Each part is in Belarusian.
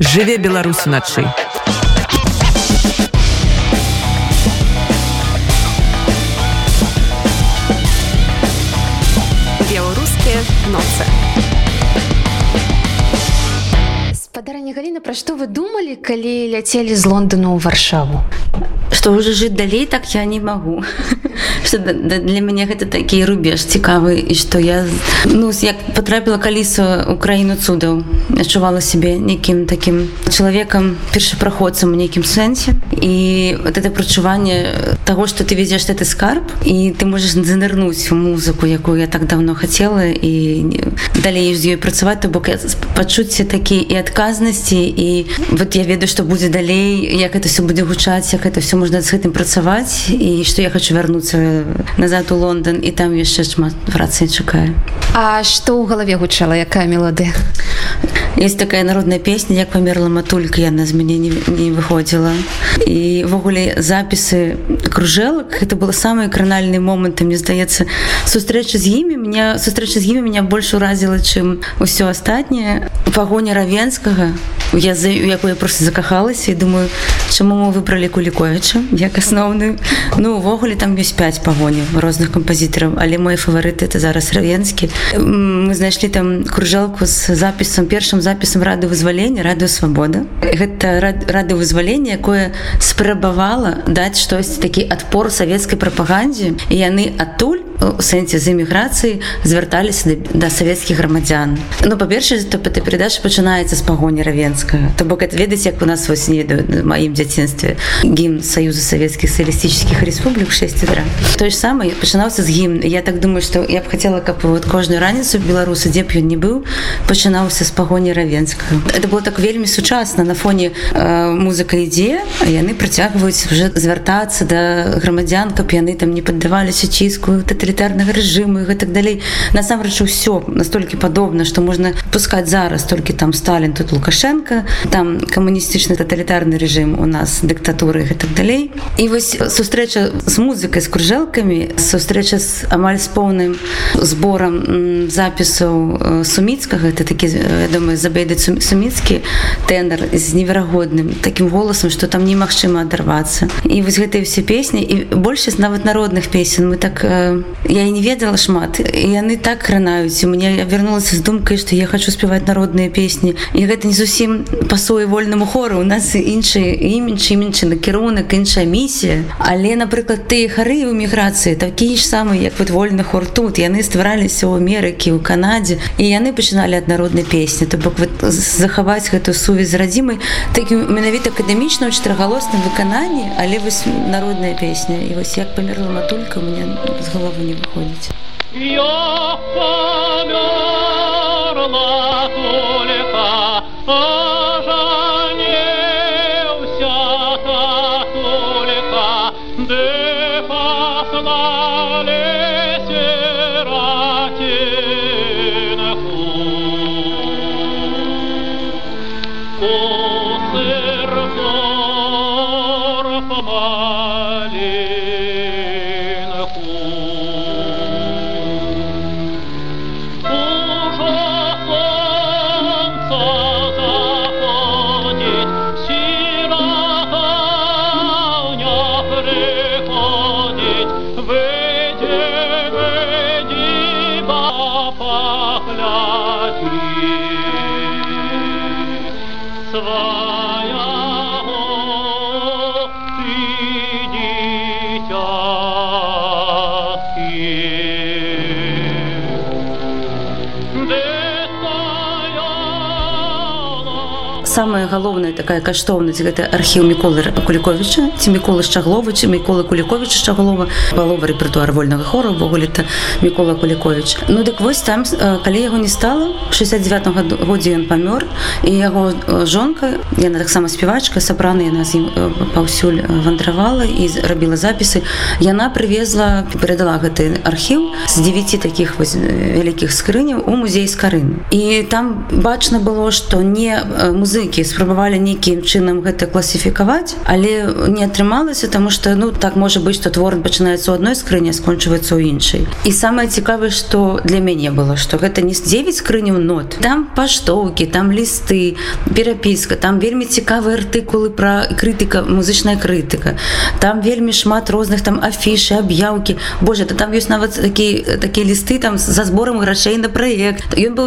жыве Беларусь уначы. Беларускія ноцы. Спадарня Галіна, пра што вы думалі, калі ляцелі з Лондону ў варшаву? Што ўжо жыць далей так я не магу. Што да- для мяне гэта такі рубеж цікавы і што я ну як патрапіла каліса ў краіну цудаў адчувала сябе нейкім такім чалавекам першапраходцам у нейкім сэнсе і вот это прачуванне таго што ты везеш гэты скарб і ты можаш занырнуць у музыку якую я так давно хацела і далей з ёй працаваць то бок пачуцці такі і адказнасці і вот я ведаю што будзе далей як это все будзе гучаць як это все можна з гэтым працаваць і што я хочу вярнуцца назад у Лондон і там яшчэ шмат працы чакаю А што ў галаве гучала, якая мелодыя? есть такая народная песня як памерла матулька яна з мяне не, не выходзіла і ввогуле запісы кружэлак это было самыя кранальныя моманты мне здаецца сустрэча з імі меня сустрэча з імі меня больш уразіла чым усё астатняе пагоня равенскага я за у якую я просто закахалася і думаю чаму мы выбралі куліковича як асноўную ну увогуле там ёсць 5 пагоні розных кампазітараў але мой фаварыт это зараз равенскі мы знайшлі там кружэлку з запісам першым запісам рады вызвалення радыё свабода гэта рады вызвалення якое спрабавала даць штось такі адпор савецкай прапагандзе і яны адтуль у сэнсе з эміграцыі звярталіся да, да савецкіх грамадзян ну па-першае то эта перадача пачынаецца з пагоні равенскага то бок ведаць як у нас вось не маім дзяцінстве гімн саюза савецкіх сацыялістычных рэспублік 6 утра. Той ж самае пачынаўся з гімн я так думаю што я б хацела каб вот кожную раніцу беларусы дзе б ён не быў пачынаўся з пагоні равенскага это было так вельмі сучасна на фоне э, музыка ідзе яны працягваюць уже звяртацца да грамадзян каб яны там не паддаваліся ціску тоталітарнага рэжыму і гэтак далей насамрэч усё настолькі падобна што можна пускаць зараз толькі там сталін тут лукашенко там камуністычны тоталітарны рэжым у нас дыктатуры гэтак далей і вось сустрэча з музыкай з кружэлкамі сустрэча з амаль з поўным зборам запісаў э, суміцкага это такі э, я думаю забейды суміцкі тэндар з неверагодным таким голасам что там немагчыма адарвацца і вось гэтыя все песні і большасць нават народных песен мы так э, я і не ведала шмат і яны так кранаюць у мне я вярнулася з думкай што я хочу спяваць народныя песні і гэта не зусім пасуе вольнаму хору. У нас іншыя імідж імідж накірунак іншая місія але напрыклад тыя хары ў міграцыі такія ж самыя як вот вольны хор тут. Яны ствараліся ў Амерыкі ў Канадзе і яны пачыналі ад народнай песні то бок вот захаваць гэтую сувязь з радзімай такім менавіта акадэмічна чатыргалосным выкананні але вось народная песня. І вось як памерла матулька мне з головы не выходзіць Я померла Of all. Самая галоўная такая каштоўнасць гэта архіў міколы куліковича ці міколы шчаглович міколы кулікович шчаглова палова рэпертуар вольнага хору увогуле то мікола кулікович ну дык вось там калі яго не стала 69 году годзе ён памёр і яго жонка яна таксама спявачка сабраны яна з ім паўсюль вандравала і рабіла запісы. Яна прывезла перадала гэты архіў з 9 таких вось вялікіх скрыняў у музей скарын. І там бачна было што не э, музыкі спрабавалі нейкім чынам гэта класіфікаваць але не атрымалася тому что ну так можа быть что твор пачынаецца у одной скрыні скончваецца ў іншай. І самае цікавае что для мяне было что гэта не 9 скрыняў нот. Там паштоўкі там лісты перапіска там вельмі цікавыя артыкулы про крытыка музычная крытыка. Там вельмі шмат розных там афішы аб'яўкі. Боже то там ёсць нават такі такія лісты там за збором грашэй на праект. Ён быў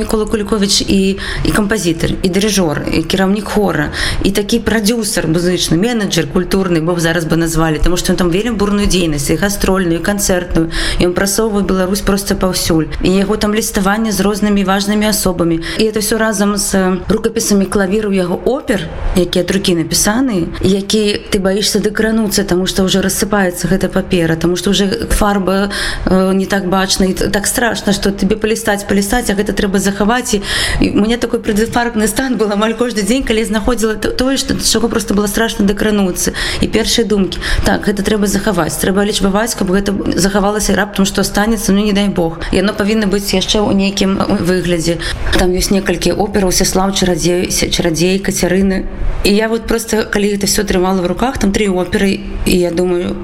мікола кулікович і і кампазітар і дырыжор і кіраўнік хора і такі прадюсер музычны менеджер культурны бо зараз бы назвалі тому что там вельмі бурную дзейнасць і гастрольную канцэртную ён прасоўваў Беларусь просто паўсюль і яго там ліставанне з рознымі важнымі асобамі і это все разам з рукапісамі клавіру яго опер якія друкі напісаны які ты баишься дакрануцца тому что уже рассыпаецца гэта папера тому что уже фарба э, не так бачна і так страшно что тебе палістаць палістаць а гэта трэба захаваць і, і мне такой предфарбны стан был амаль кожны дзень калі знаходзіла тое что чаго просто было страшно дакрануцца. І першыя думкі так гэта трэба захаваць трэба лічбаваць каб гэта захавалася раптам что останется ну не дай бог яно павінна быць яшчэ ў нейкім выглядзе. Там ёсць некалькі операў сяслав чарадзей чарадзей кацярыны. І я вот просто калі это все трымала в руках там три оперы і я думаю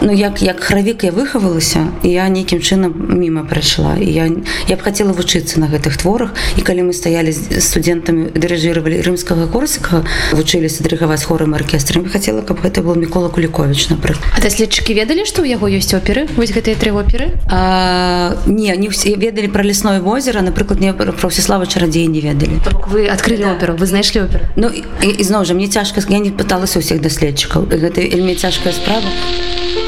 ну як як хравік я выхавалася я нейкім чынам мімо прайшла я я б хацела вучыцца на гэтых творах і калі мы стаялі з студэнтамі дырыжировали рымскага корсика вучыліся дырыгаваць хорым аркестрам хацела каб гэта был мікола кулікович напрыклад А даследчыкі ведалі што ў яго ёсць оперы? Вось гэтыя тры оперы? А, не не ўсе ведалі пра лясное возера напрыклад не пра ўсеслава чарадзей не ведалі вы адкрылі оперу. Вы знайшлі оперы Ну і, і зноў жа мне цяжка я не пыталася ўсіх даследчыкаў гэта вельмі цяжкая справа. Ось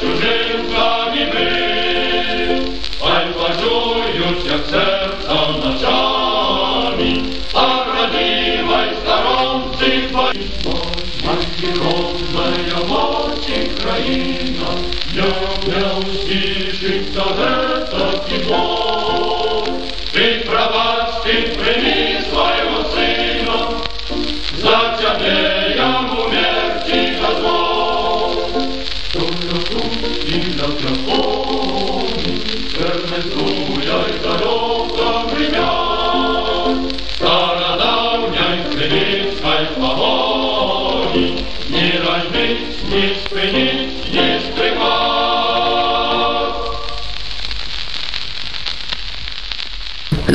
чужим быть. Ай, плачуют всех сердцем ночами, А родимой сторонцы твоей. Мать ровная мать и краина,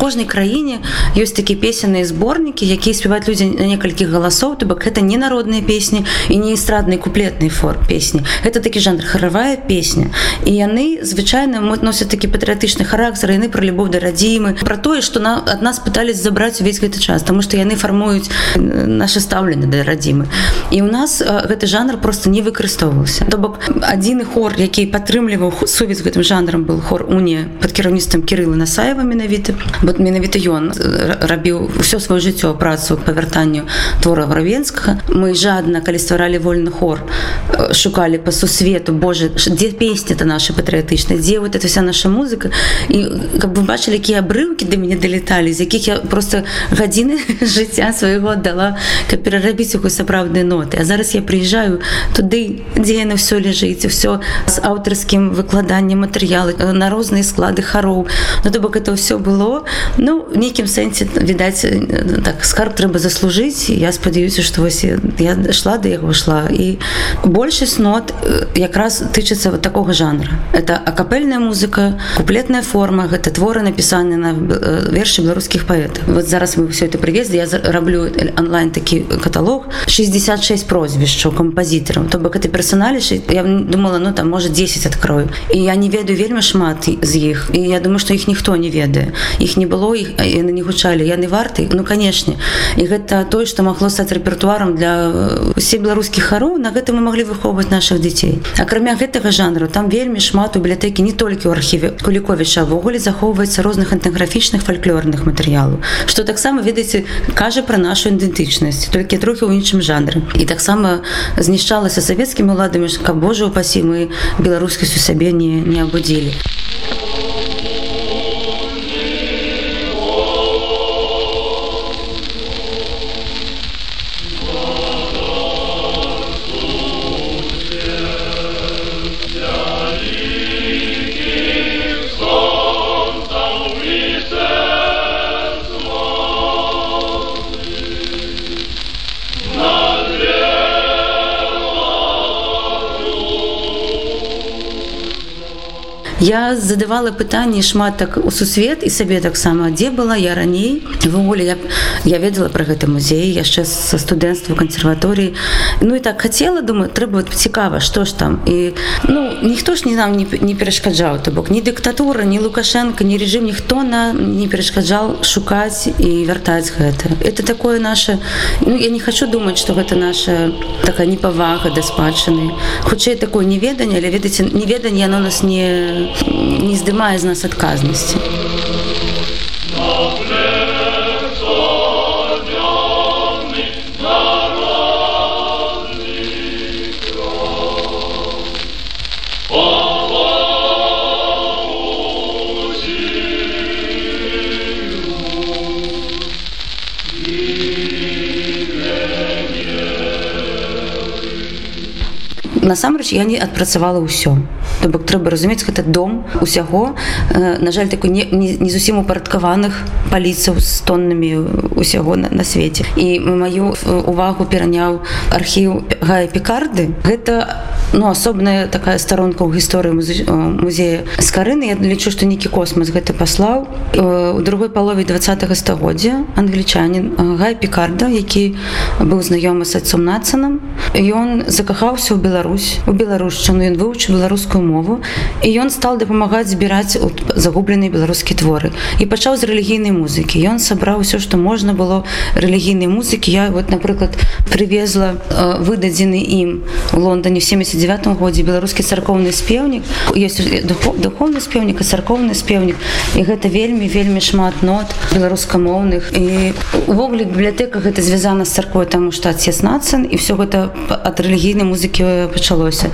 кожнай краіне ёсць такі песенныя зборнікі якія спяваюць людзі на некалькі галасоў то бок гэта не народныя песні і не эстраднай куплетнай фор песні. Это такі жанр харавая песня. І яны звычайна носят такі патрыятычны характар яны пра любоў да радзімы про тое што на ад нас пытались забраць увесь гэты час тому что яны фармуюць наше стаўленне да радзімы. І у нас гэты жанр просто не выкарыстоўваўся. То бок адзіны хор які падтрымліваў сувязь гэтым жанрам был хор уне под кіраўніцтвам кирилла насаева менавіта вот менавіта ён рабіў ўсё сваё жыццё працу па вяртанню твора гравенскага мы жадна калі стваралі вольны хор шукалі па сусвету. Боже дзе песні это наша патрыятычна дзе вот это вся наша музыка? І каб вы бачылі якія абрыўкі да мяне далеталі з якіх я просто гадзіны жыцця свайго аддала каб перарабіць якой сапраўдныя ноты. А зараз я прыязджаю туды дзе яно все ляжыць все з аўтарскім выкладаннем матэрыялы на розныя склады хароў Ну то бок это ўсё было ну нейкім сэнсе відаць так скарб трэба заслужыць я спадзяюся што вось я дайшла да яго шла і большасць нот якраз тычыцца вот такога жанра это акапельная музыка куплетная форма гэта творы напісаны на вершы беларускіх паэтаў вот зараз мы все это прывезлі я раблю онлайн такі каталог. 66 прозвішчаў кампазітарам то бок это персоналіш я думала ну там может 10 открою і я не ведаю вельмі шмат з іх і я думаю что іх ніхто не ведае іх не было іх яны не гучалі яны варты ну канешне і гэта тое што магло стаць рэпертуарам для усе беларускіх хароў на гэта мы маглі выхоўваць наших дзяцей. Акрамя гэтага жанру там вельмі шмат у бібліятэкі не толькі ў архіве куліковіча ввогуле захоўваецца розных этнаграфічных фальклорных матэрыялаў што таксама ведаеце кажа пра нашу ідэнтычнасць толькі трохі ў іншым жанры. І таксама знішчалася савецкімі уладамі каб Божа упасі мы беларускасць у сабе не не абудзілі я задавала пытанні шмат так у сусвет і сабе таксама. Дзе была я раней? Ввогуле я я ведала про гэта музей яшчэ са студэнцтва кансерваторыі. Ну і так хацела думаю трэба цікава што ж там. І ну ніхто ж не нам не, не перашкаджаў то бок. Ні дыктатура ні лукашенко ні режим ніхто на не перашкаджаў шукаць і вяртаць гэта. Это такое наше ну, я не хочу думаць что гэта наша такая непавага да спадчыны. Хутчэй такое неведанне але ведаце неведанне оно нас не не здымае з нас адказнасці. насамрэч я не адпрацавала ўсё то бок трэба разумець гэта дом усяго на жаль такой не, не, не зусім упарадкаваных паліцаў з тоннамі усяго на, на свеце і маю увагу пераняў архіў гая пекарды гэта ну асобная такая старонка ў гісторыі музея скарыны я лічу што нейкі космас гэта паслаў. У другой палове два стагоддзя англічанин гай пекарда які быў знаёмы з айцом нацанам ён закахаўся ў Беларусь у беларушчыну. Ён вывучыў беларускую мову. І ён стал дапамагаць збіраць загубленыя беларускія творы. І пачаў з рэлігійнай музыкі. Ён сабраў усё што можна было рэлігійнай музыкі. Я вот напрыклад привезла выдадзены ім у лондоне 70 79 годзе беларускі царкоўны спеўнік есть духовны спеўнік і царкоўны спеўнік. І гэта вельмі вельмі шмат нот беларускамоўных. І увогуле бібліятэка гэта звязана з царквой таму што адцец нацын і все гэта ад рэлігійнай музыкі пачалося.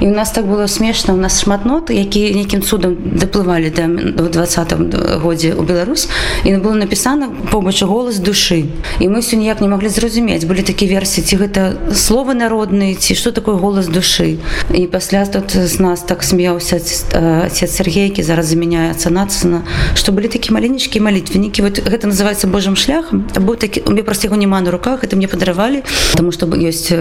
І у нас так было смешна у нас шмат нот які нейкім цудам даплывалі да двадцатым годзе у Беларусь. І было напісана побач голас душы. І мы все ніяк не маглі зразумець былі такі версіі ці гэта словы народныя ці что такое голас душы душы і пасля тут з нас так смеяўся отец Сергейкі зараз замяняецца нацына што былі такі маленечкі малітвеннікі вот гэта называется Божым шляхам быў такі у мне просто яго няма на руках это мне падаравалі тому чтобы ёсць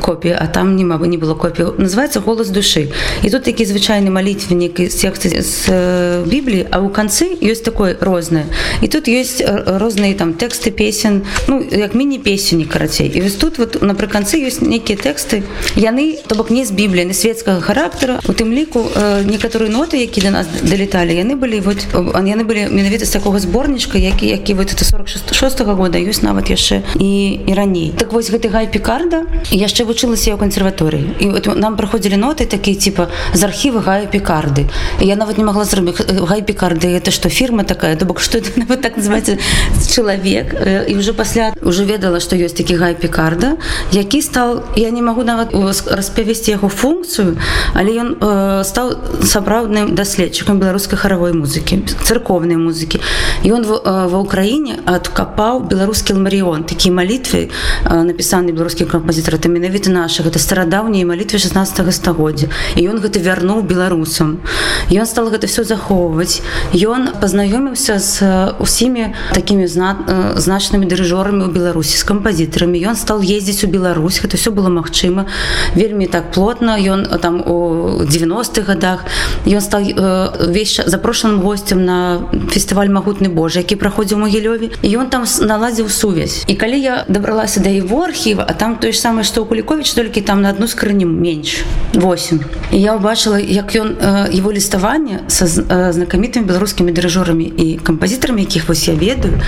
копія а там нема бы не было копію называется голас душы і тут такі звычайны малітвеннік з тексты з бібліі а ў канцы ёсць такое рознае і тут ёсць розныя там тэксты песен ну як міні-песенні карацей і вось тут вот напрыканцы ёсць нейкія тэксты яны то бок не з бібліі не светскага характара у тым ліку некаторыя ноты які до нас далеталі яны былі вот яны былі менавіта з такого зборнічка які які вот это 46 -го года ёсць нават яшчэ і і раней так вось гэты гай пекарда яшчэ вучылася ў кансерваторыі і вот нам праходзілі ноты такія типа з архіва гая пікарды я нават не могла зрабіць гай пікарды это что фірма такая? То бок что вот так называется? Чалавек і уже пасля уже ведала что ёсць такі гай пікарда які стал я не могу нават распавесці яго функцыю але ён э, стаў сапраўдным даследчыкам беларускай харавой музыкі церковнай музыкі. Ён ва ўкраіне адкапаў беларускі ламарыон такія малітвы напісаны беларускі кампазітар это менавіта наша гэта старадаўнія малітвы 16 стагоддзя. І ён гэта вярнуў беларусам. Ён стал гэта все захоўваць. Ён пазнаёміўся з усімі такімі зна значнымі дырыжорамі ў беларусі з кампазітарамі. Ён стал ездзіць у Беларусь гэта все было магчыма. Вельмі так плотна ён там у 90-х годах. Ён стал весь запрошаным гостцем на фестываль магутны Божа які праходзіў могілёве. І ён там наладзіў сувязь. І калі я дабралася да его архіва а там тое ж самае што у кулікович толькі там на одну скрыню менш 8 і я убачыла як ён его ліставанне са знакамітымі беларускімі дырыжорамі і кампазітарамі якіх вось я ведаю.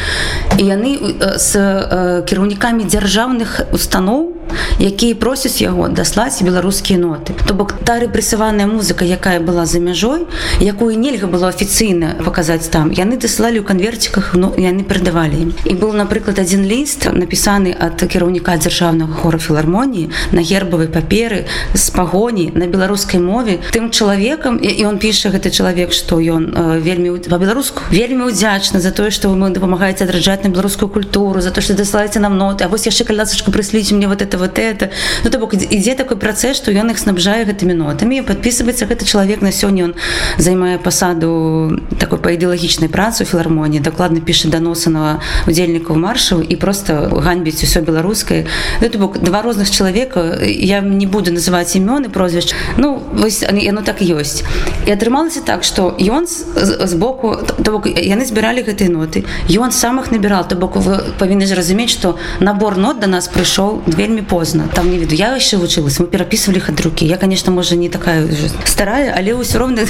І яны з кіраўнікамі дзяржаўных устаноў якія просяць яго даслаць беларускія ноты то бок та рэпрэсаваная музыка якая была за мяжой якую нельга было афіцыйна паказаць там яны дасылалі ў канверціках ну яны перадавалі і был напрыклад один ліст напісаны ад кіраўніка дзяржаўнага хора філармоніі на гербавай паперы з пагоні на беларускай мове. Тым чалавекам і он піша гэты чалавек што ён вельмі па-беларуску вельмі удзячна за тое што вы дапамагаеце адраджаць на беларускую культуру за то што дасылаеце нам ноты. А вось яшчэ калясачку прысліць мне вот это вот это. Ну то бок ідзе такой працэс што ён іх снабжае гэтымі нотамі подписывается гэты чалавек. На сёння он займае пасаду такой па ідэалагічнай працы філармоніі дакладна піша даносы на удзельнікаў маршаў і просто ганьбіць усё беларускае. Ну, бок два розных чалавека я не буду называць імёны прозвішч ну вось яно так ёсць. І атрымалася так что ён з боку то бок яны збіралі гэтыя ноты. Ён самых набірал то бок вы павінны зразумець что набор нот до нас прыйшоў вельмі поздно. Там не веду я яшчэ вучылась мы перапісывалі ад руки я конечно можа не такая старая але ўсё роўна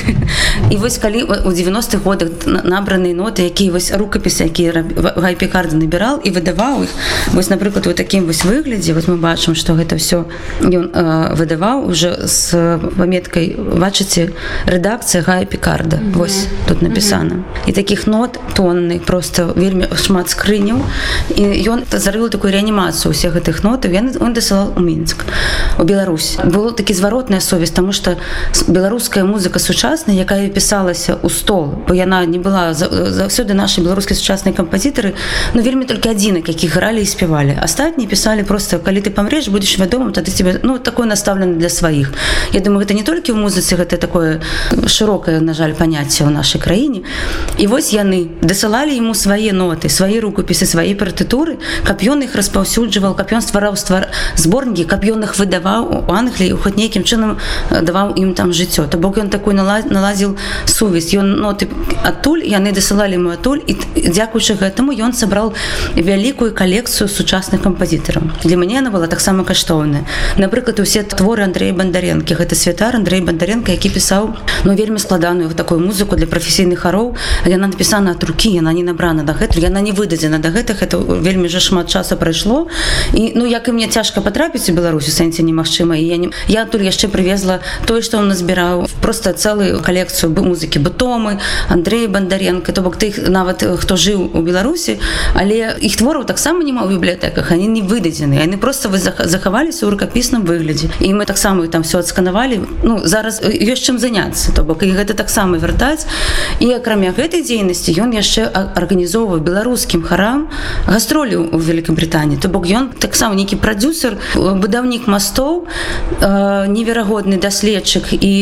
і вось калі у 90-х годах набраныя ноты якія вось рукапісы якія гайпекарды набірал і выдаваў іх вось напрыклад вот таким вось выглядзе вот мы бачым что гэта все ён э, выдаваў уже с паметкай бачыце рэдакцыя гая пекарда mm -hmm. вось тут напісана mm -hmm. і таких нот тонны просто. Вельмі шмат скрыняў і ён зарыл такую реанімацыю усе гэтых нотаў я он дасылал у мінск у Беларусь. Было такі зваротная совесть тому что беларуская музыка сучасная якая пісалася у стол бо яна не была заўсёды наши беларускія сучасныя кампазітары но вельмі толькі адзінак якіх гралі і спявалі. Астатнія пісалі просто калі ты памреш будешь вядомым тады тебе ну такое наставлена для сваіх Я думаю гэта не толькі ў музыцы гэта такое шырокае на жаль паняцце ў нашай краіне. І вось яны дасылалі ему свае ноты свае рукопісы свае партытуры каб ён іх распаўсюджваў каб ён ствараў ствар зборнікі каб ён іх выдаваў у Англіі хоць нейкім чынам даваў ім там жыццё то бок ён такой наладзіў сувязь. Ён ноты адтуль яны дасылалі ему адтуль і дзякуючы гэтаму ён сабраў вялікую калекцыю сучасных кампазітараў. Для мяне она была таксама каштоўная. Напрыклад усе творы Андрея бандаренкі гэта святар Андрей бандаренко які пісаў ну вельмі складаную такую музыку для прафесійных хароў. Яна напісана ад рукі яна не набрана дагэтуль яна не выдадзена да гэтых это вельмі же шмат часу прайшло. І ну як і мне цяжка патрапіць у беларусі сэнсе немагчыма і я не я тут яшчэ прывезла тое што он назбіраў просто цэлую калекцыю бы музыкі бытомы Андрей бандаренко то бок ты іх нават хто жыў у беларусі але іх твораў таксама няма ў бібліятэках они не выдадзены яны просто вы захаваліся ў рукапісным выглядзе і мы таксама там все адсканавалі ну зараз ёсць чым заняться то бок. І гэта таксама вяртаць і акрамя гэтай дзейнасці ён яшчэ арганізоўваў беларускім харам гастролю у Великкабритані то бок ён таксама нейкі прадюсер будаўнік мастоў неверагодны даследчык і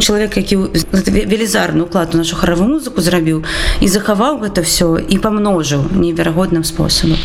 чалавек які велізарны уклад у нашу харавую музыку зрабіў і захаваў гэта все і памножыў неверагодным спосабам.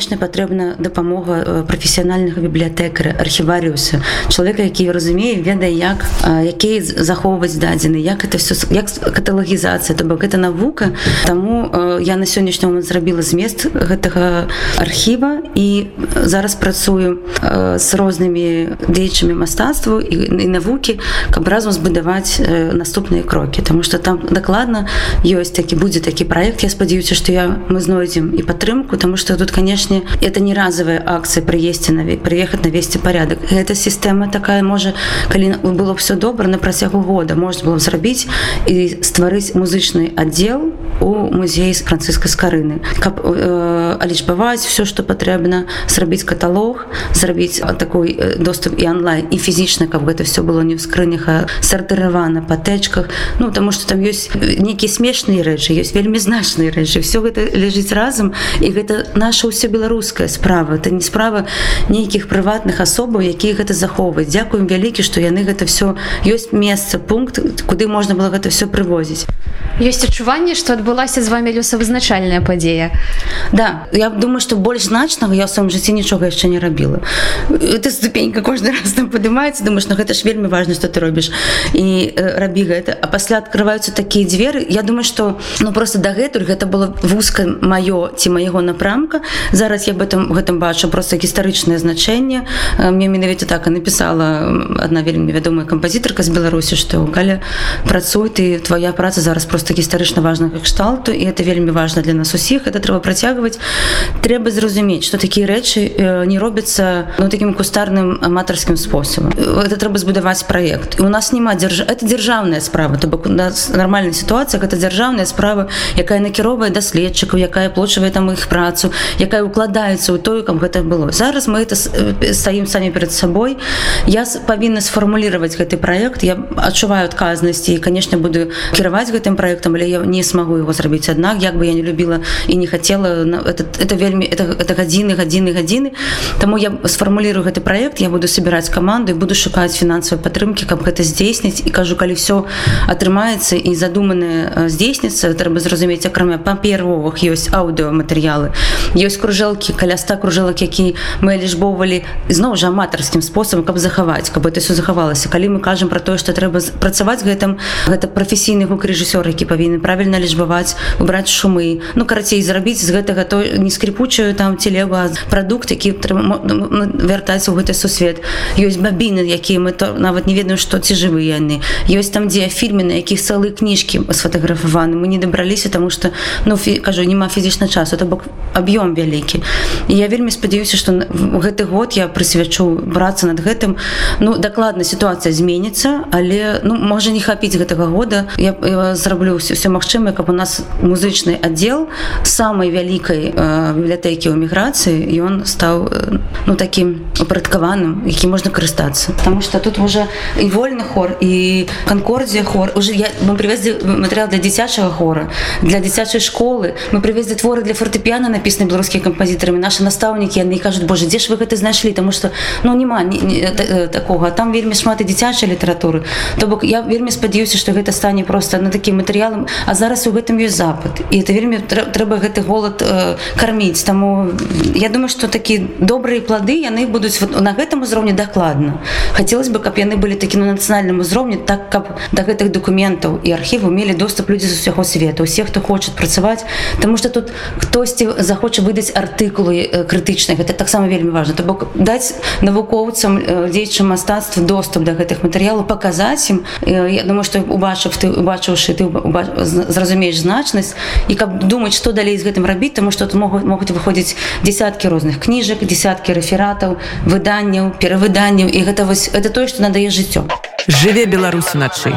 Конечно патрэбна дапамога прафесіянальнага бібліятэкара архіварыуса чалавека які разумее ведае як якія захоўваць дадзены як это все як каталагізацыя то бок это навука таму я на сённяшні момант зрабіла змест гэтага архіва і зараз працую з рознымі дзеячамі мастацтву і, і навукі каб разам збудаваць наступныя крокі тому что там дакладна ёсць такі будзе такі проект. Я спадзяюся что я мы знойдзем і падтрымку тому что тут канешне это не разовая акцыя прыесці на приехать навесці порядок эта сістэма такая можа калі было все добра на працягу года можна было зрабіць і стварыць музычны аддел у музеі з францыска скарыны каб э, алічбаваць все что патрэбна зрабіць каталог зрабіць такой доступ і онлайн і фізічна каб гэта все было не в скрынях сартыравана па тэчках ну тому что там ёсць нейкія смешныя рэчы ёсць вельмі значныя рэчы все гэта ляжыць разам і гэта наша ўсё беларуская справа. Это не справа нейкіх прыватных асобаў якія гэта захоўваюць. Дякуем вялікі што яны гэта все ёсць месца пункт куды можна было гэта все прывозіць. Ёсць адчуванне што адбылася з вами лёсавызначальная падзея? Да я думаю что больш значнага я ў сваім жыцці нічога яшчэ не рабіла. Это ступенька кожны раз там падымаецца думаешь на гэта ж вельмі важно что ты робіш і э, рабі гэта. А пасля открываюцца такія дзверы. Я думаю что ну просто дагэтуль гэта было вузка маё ці майго напрамка. Зараз я об этом гэтым бачу просто гістарычнае значэнне. Мне менавіта так і написала одна вельмі вядомая кампазітарка з беларусі что каля працуй ты твоя праца зараз просто гістарычна важнага кшталту і это вельмі важно для нас усіх это трэба працягваць трэба зразумець что такія рэчы не робяцца ну таким кустарным аматарскім способам это трэба збудаваць проект у нас няма дзярж это дзяржаўная справа то бок у нас нормальная ситуация гэта дзяржаўная справа якая накіровая даследчыкаў якая плочвае там іх працу якая укладаецца ў тою каб гэта было. Зараз мы это стаім самі перед сабой я павінна сфармулировать гэты проект. Я адчуваю адказнасці і конечно буду кіраваць гэтым проектам але я не смогу его зрабіць аднак як бы я не любила і не хотела это, это вельмі это, это гадзіны гадзіны гадзіны Таму я сфармулирую гэты проект я буду собирать команду буду шукаць фінансавай падтрымки каб гэта здзейсніць і кажу калі все атрымаецца і задуманное здзейсніцца трэба зразумець акрамя паперовых ёсць аўдыоматэрыялы ёсць кружэлкі каля 100 кружэлак які мы лічбоўвалі зноў жа аматарскім способам каб захаваць каб это все захавалася калі мы кажам про тое что трэба працаваць гэтым гэта прафесійны гук рэжысёр які павінны правильно лічбаваць убраць шумы ну карацей зрабіць з гэтага то не скрипучую там телега прадукт які вяртаецца ў гэты сусвет. Ёсць бабіны якія мы то нават не ведаем што ці жывы яны. Ёсць там дзе фільмы на якіх цэлы кніжкі сфотаграфаваны мы не дабраліся тому что ну кажу няма фізічна часу то бок аб'ём вялікі і я вельмі спадзяюся что гэты год я прысвячу брацца над гэтым. Ну дакладна сітуацыя зменіцца але ну можа не хапіць гэтага года. Я, я зраблю все все магчымае каб у нас музычны аддел самой вялікай э, бібліятэкі ў міграцыі ён стаў э, ну таким упарадкаваным які можна карыстацца. Потому что тут уже і вольны хор і канкордзія хор. Уже я мы привезли матэрыял для дзіцячага хора для дзіцячай школы. Мы привезли творы для фортепіяна напісаны беларускія кампазітарамі наши настаўнікі яны кажуць Боже дзе ж вы гэта знайшлі тому что ну няма не, не, э, такога там вельмі шмат і дзіцячай літаратуры то бок я вельмі спадзяюся что гэта стане просто на таким матэрыялам а зараз у гэтым ёсць запад. І это вельмі трэба гэты голод э, карміць. Таму я думаю что такі добрыя плады яны будуць вот, на гэтым узроўні дакладна. Хацелось бы каб яны былі такі на нацыянальным узроўні так каб да гэтых дакументаў і архіву мелі доступ людзі з усяго свету. Усе хто хочет працаваць. Тому что тут хтосьці захоча выдаць артыкулы э, крытычных. Это таксама вельмі важно то бок даць навукоўцам э, дзейчым мастацтва доступ до гэтых матэрыялаў паказаць ім. Э, я думаю что убачыў ты убачыўшы ты зразумееш значнасць. І каб думаць что далей з гэтым рабіць тому что могуць могуць выходзіць десяткі розных кніжак десяткі рэфератаў выданняў перавыданняў. І гэта вось это тое что надае жыццё. Жыве беларусу начай